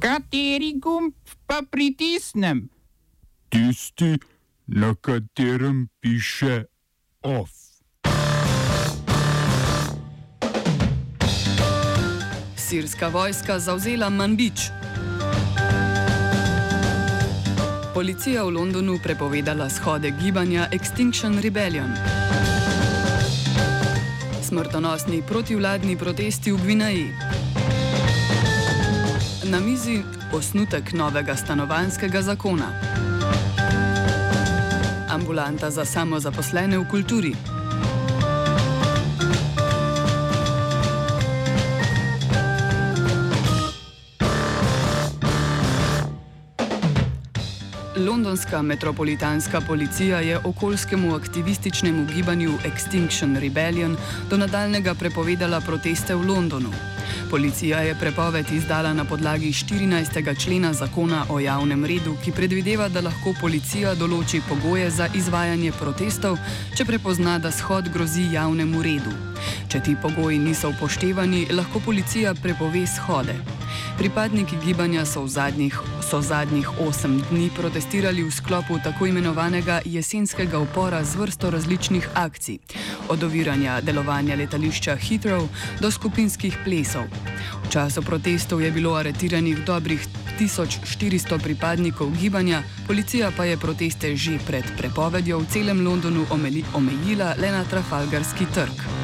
Kateri gumb pa pritisnem? Tisti, na katerem piše OF. Sirska vojska zauzela Manbič. Policija v Londonu prepovedala shode gibanja Extinction Rebellion. Smrtonosni protivladni protesti v Gvineji. Na mizi osnutek novega stanovanskega zakona. Ambulanta za samozaposlene v kulturi. Londonska metropolitanska policija je okoljskemu aktivističnemu gibanju Extinction Rebellion do nadaljnega prepovedala proteste v Londonu. Policija je prepoved izdala na podlagi 14. člena zakona o javnem redu, ki predvideva, da lahko policija določi pogoje za izvajanje protestov, če prepozna, da shod grozi javnemu redu. Če ti pogoji niso upoštevani, lahko policija prepove shode. Pripadniki gibanja so v zadnjih, so zadnjih osem dni protestirali v sklopu tako imenovanega jesenskega upora z vrsto različnih akcij, od oviranja delovanja letališča Heathrow do skupinskih plesov. V času protestov je bilo aretiranih dobrih 1400 pripadnikov gibanja, policija pa je proteste že pred prepovedjo v celem Londonu omejila le na Trafalgarski trg.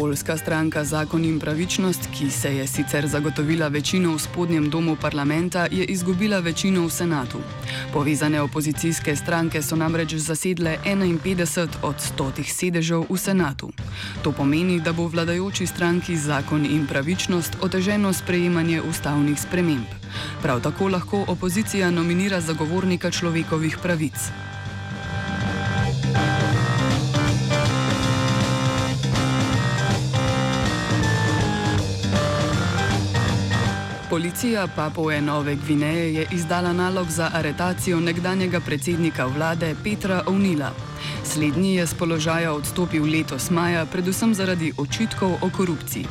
Poljska stranka Zakon in pravičnost, ki se je sicer zagotovila večino v spodnjem domu parlamenta, je izgubila večino v senatu. Povezane opozicijske stranke so namreč zasedle 51 od 100 sedežev v senatu. To pomeni, da bo vladajoči stranki Zakon in pravičnost oteženo sprejemanje ustavnih sprememb. Prav tako lahko opozicija nominira zagovornika človekovih pravic. Policija Papue Nove Gvineje je izdala nalog za aretacijo nekdanjega predsednika vlade Petra Ovnila. Slednji je z položaja odstopil letos maja, predvsem zaradi očitkov o korupciji.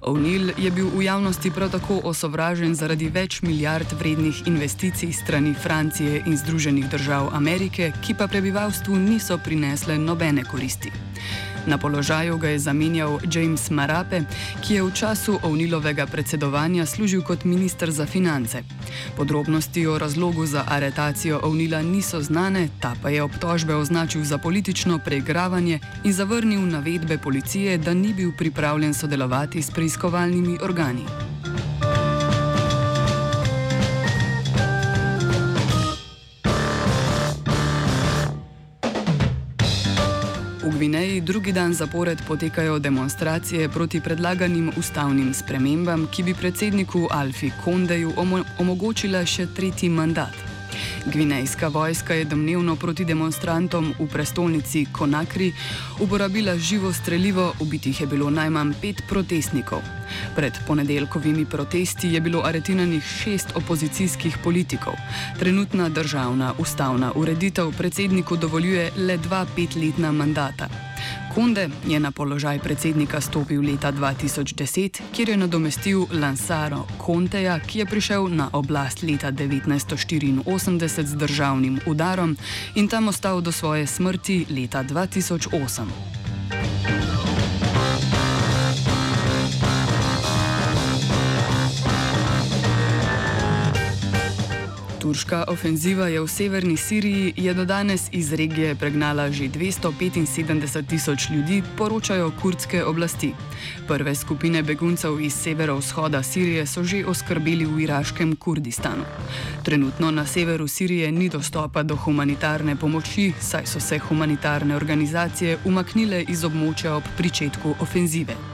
Ovnil je bil v javnosti prav tako osovražen zaradi več milijard vrednih investicij strani Francije in Združenih držav Amerike, ki pa prebivalstvu niso prinesle nobene koristi. Na položaju ga je zamenjal James Marape, ki je v času Ovnilovega predsedovanja služil kot minister za finance. Podrobnosti o razlogu za aretacijo Ovnila niso znane, ta pa je obtožbe označil za politično preigravanje in zavrnil navedbe policije, da ni bil pripravljen sodelovati s preiskovalnimi organi. Gvineji drugi dan zapored potekajo demonstracije proti predlaganim ustavnim spremembam, ki bi predsedniku Alfi Kondeju omogočila še tretji mandat. Gvinejska vojska je domnevno proti demonstrantom v prestolnici Konakri uporabila živo streljivo, ubitih je bilo najmanj pet protestnikov. Pred ponedeljkovimi protesti je bilo aretiranih šest opozicijskih politikov. Trenutna državna ustavna ureditev predsedniku dovoljuje le dva petletna mandata. Konde je na položaj predsednika stopil leta 2010, kjer je nadomestil Lansaro Conteja, ki je prišel na oblast leta 1984 z državnim udarom in tam ostal do svoje smrti leta 2008. Turška ofenziva je v severni Siriji je do danes iz regije pregnala že 275 tisoč ljudi, poročajo kurdske oblasti. Prve skupine beguncev iz severovzhoda Sirije so že oskrbeli v iraškem Kurdistanu. Trenutno na severu Sirije ni dostopa do humanitarne pomoči, saj so se humanitarne organizacije umaknile iz območja ob pričetku ofenzive.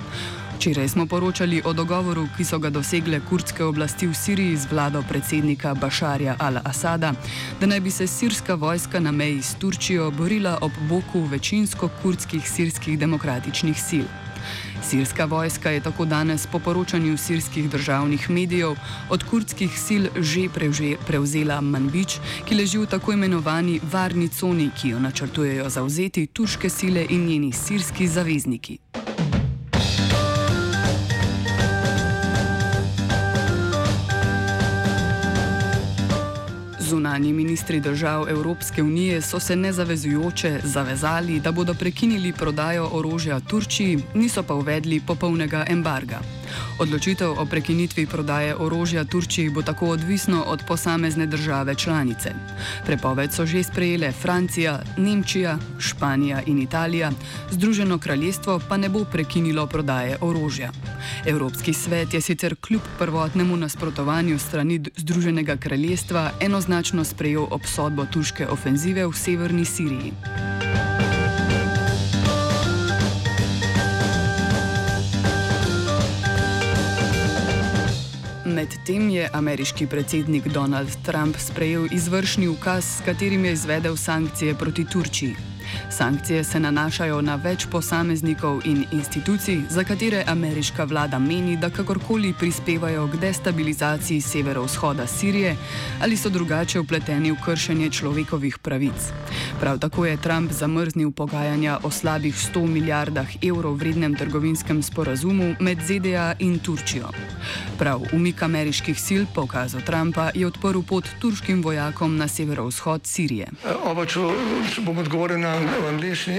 Včeraj smo poročali o dogovoru, ki so ga dosegle kurdske oblasti v Siriji z vlado predsednika Bašarja al-Asada, da naj bi se sirska vojska na meji s Turčijo borila ob boku večinsko kurdskih sirskih demokratičnih sil. Sirska vojska je tako danes po poročanju sirskih državnih medijev od kurdskih sil že prevzela Manbič, ki leži v tako imenovani varni coni, ki jo načrtujejo zauzeti turške sile in njeni sirski zavezniki. Zunani ministri držav Evropske unije so se nezavezujoče zavezali, da bodo prekinili prodajo orožja Turčiji, niso pa uvedli popolnega embarga. Odločitev o prekinitvi prodaje orožja Turčiji bo tako odvisno od posamezne države članice. Prepoved so že sprejele Francija, Nemčija, Španija in Italija, Združeno kraljestvo pa ne bo prekinilo prodaje orožja. Evropski svet je sicer kljub prvotnemu nasprotovanju strani Združenega kraljestva enoznačno sprejel obsodbo turške ofenzive v severni Siriji. Medtem je ameriški predsednik Donald Trump sprejel izvršni ukaz, s katerim je izvedel sankcije proti Turčiji. Sankcije se nanašajo na več posameznikov in institucij, za katere ameriška vlada meni, da kakorkoli prispevajo k destabilizaciji severovzhoda Sirije ali so drugače upleteni v kršenje človekovih pravic. Prav tako je Trump zamrznil pogajanja o slabih 100 milijardah evrov vrednem trgovinskem sporazumu med ZDA in Turčijo. Prav umik ameriških sil po ukazu Trumpa je odprl pot turškim vojakom na severovzhod Sirije. Oba, če, če bom odgovoril na angliški.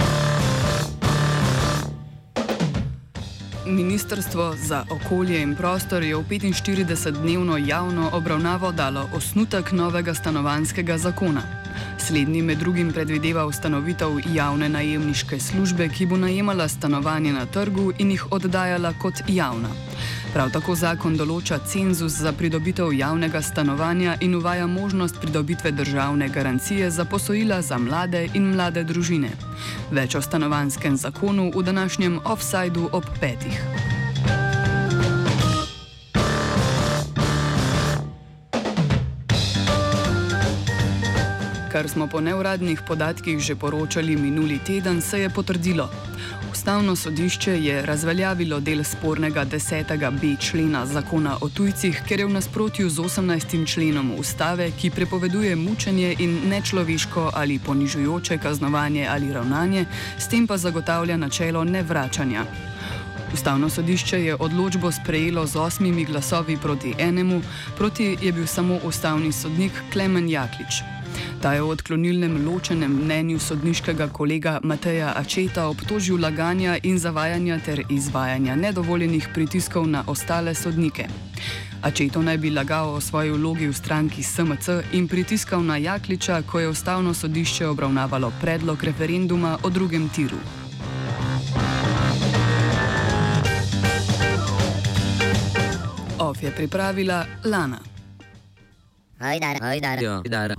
Ministrstvo za okolje in prostor je v 45-dnevno javno obravnavo dalo osnutek novega stanovanskega zakona. Slednji med drugim predvideva ustanovitev javne najemniške službe, ki bo najemala stanovanje na trgu in jih oddajala kot javna. Prav tako zakon določa cenzus za pridobitev javnega stanovanja in uvaja možnost pridobitve državne garancije za posojila za mlade in mlade družine. Več o stanovanskem zakonu v današnjem offsajdu ob petih. Kar smo po neuradnih podatkih že poročali minuli teden, se je potrdilo. Ustavno sodišče je razveljavilo del spornega 10b člena zakona o tujcih, ker je v nasprotju z 18. členom ustave, ki prepoveduje mučenje in nečloveško ali ponižujoče kaznovanje ali ravnanje, s tem pa zagotavlja načelo nevračanja. Ustavno sodišče je odločbo sprejelo z osmimi glasovi proti enemu, proti je bil samo ustavni sodnik Klemen Jaklič. Ta je v odklonilnem ločenem mnenju sodniškega kolega Mateja Ačeta obtožil laganja in zavajanja ter izvajanja nedovoljenih pritiskov na ostale sodnike. Ačeto naj bi lagal o svoji vlogi v stranki SMC in pritiskal na Jakliča, ko je ustavno sodišče obravnavalo predlog referenduma o drugem tiru. OF je pripravila Lana. Hajdar, hajdar, hajdar.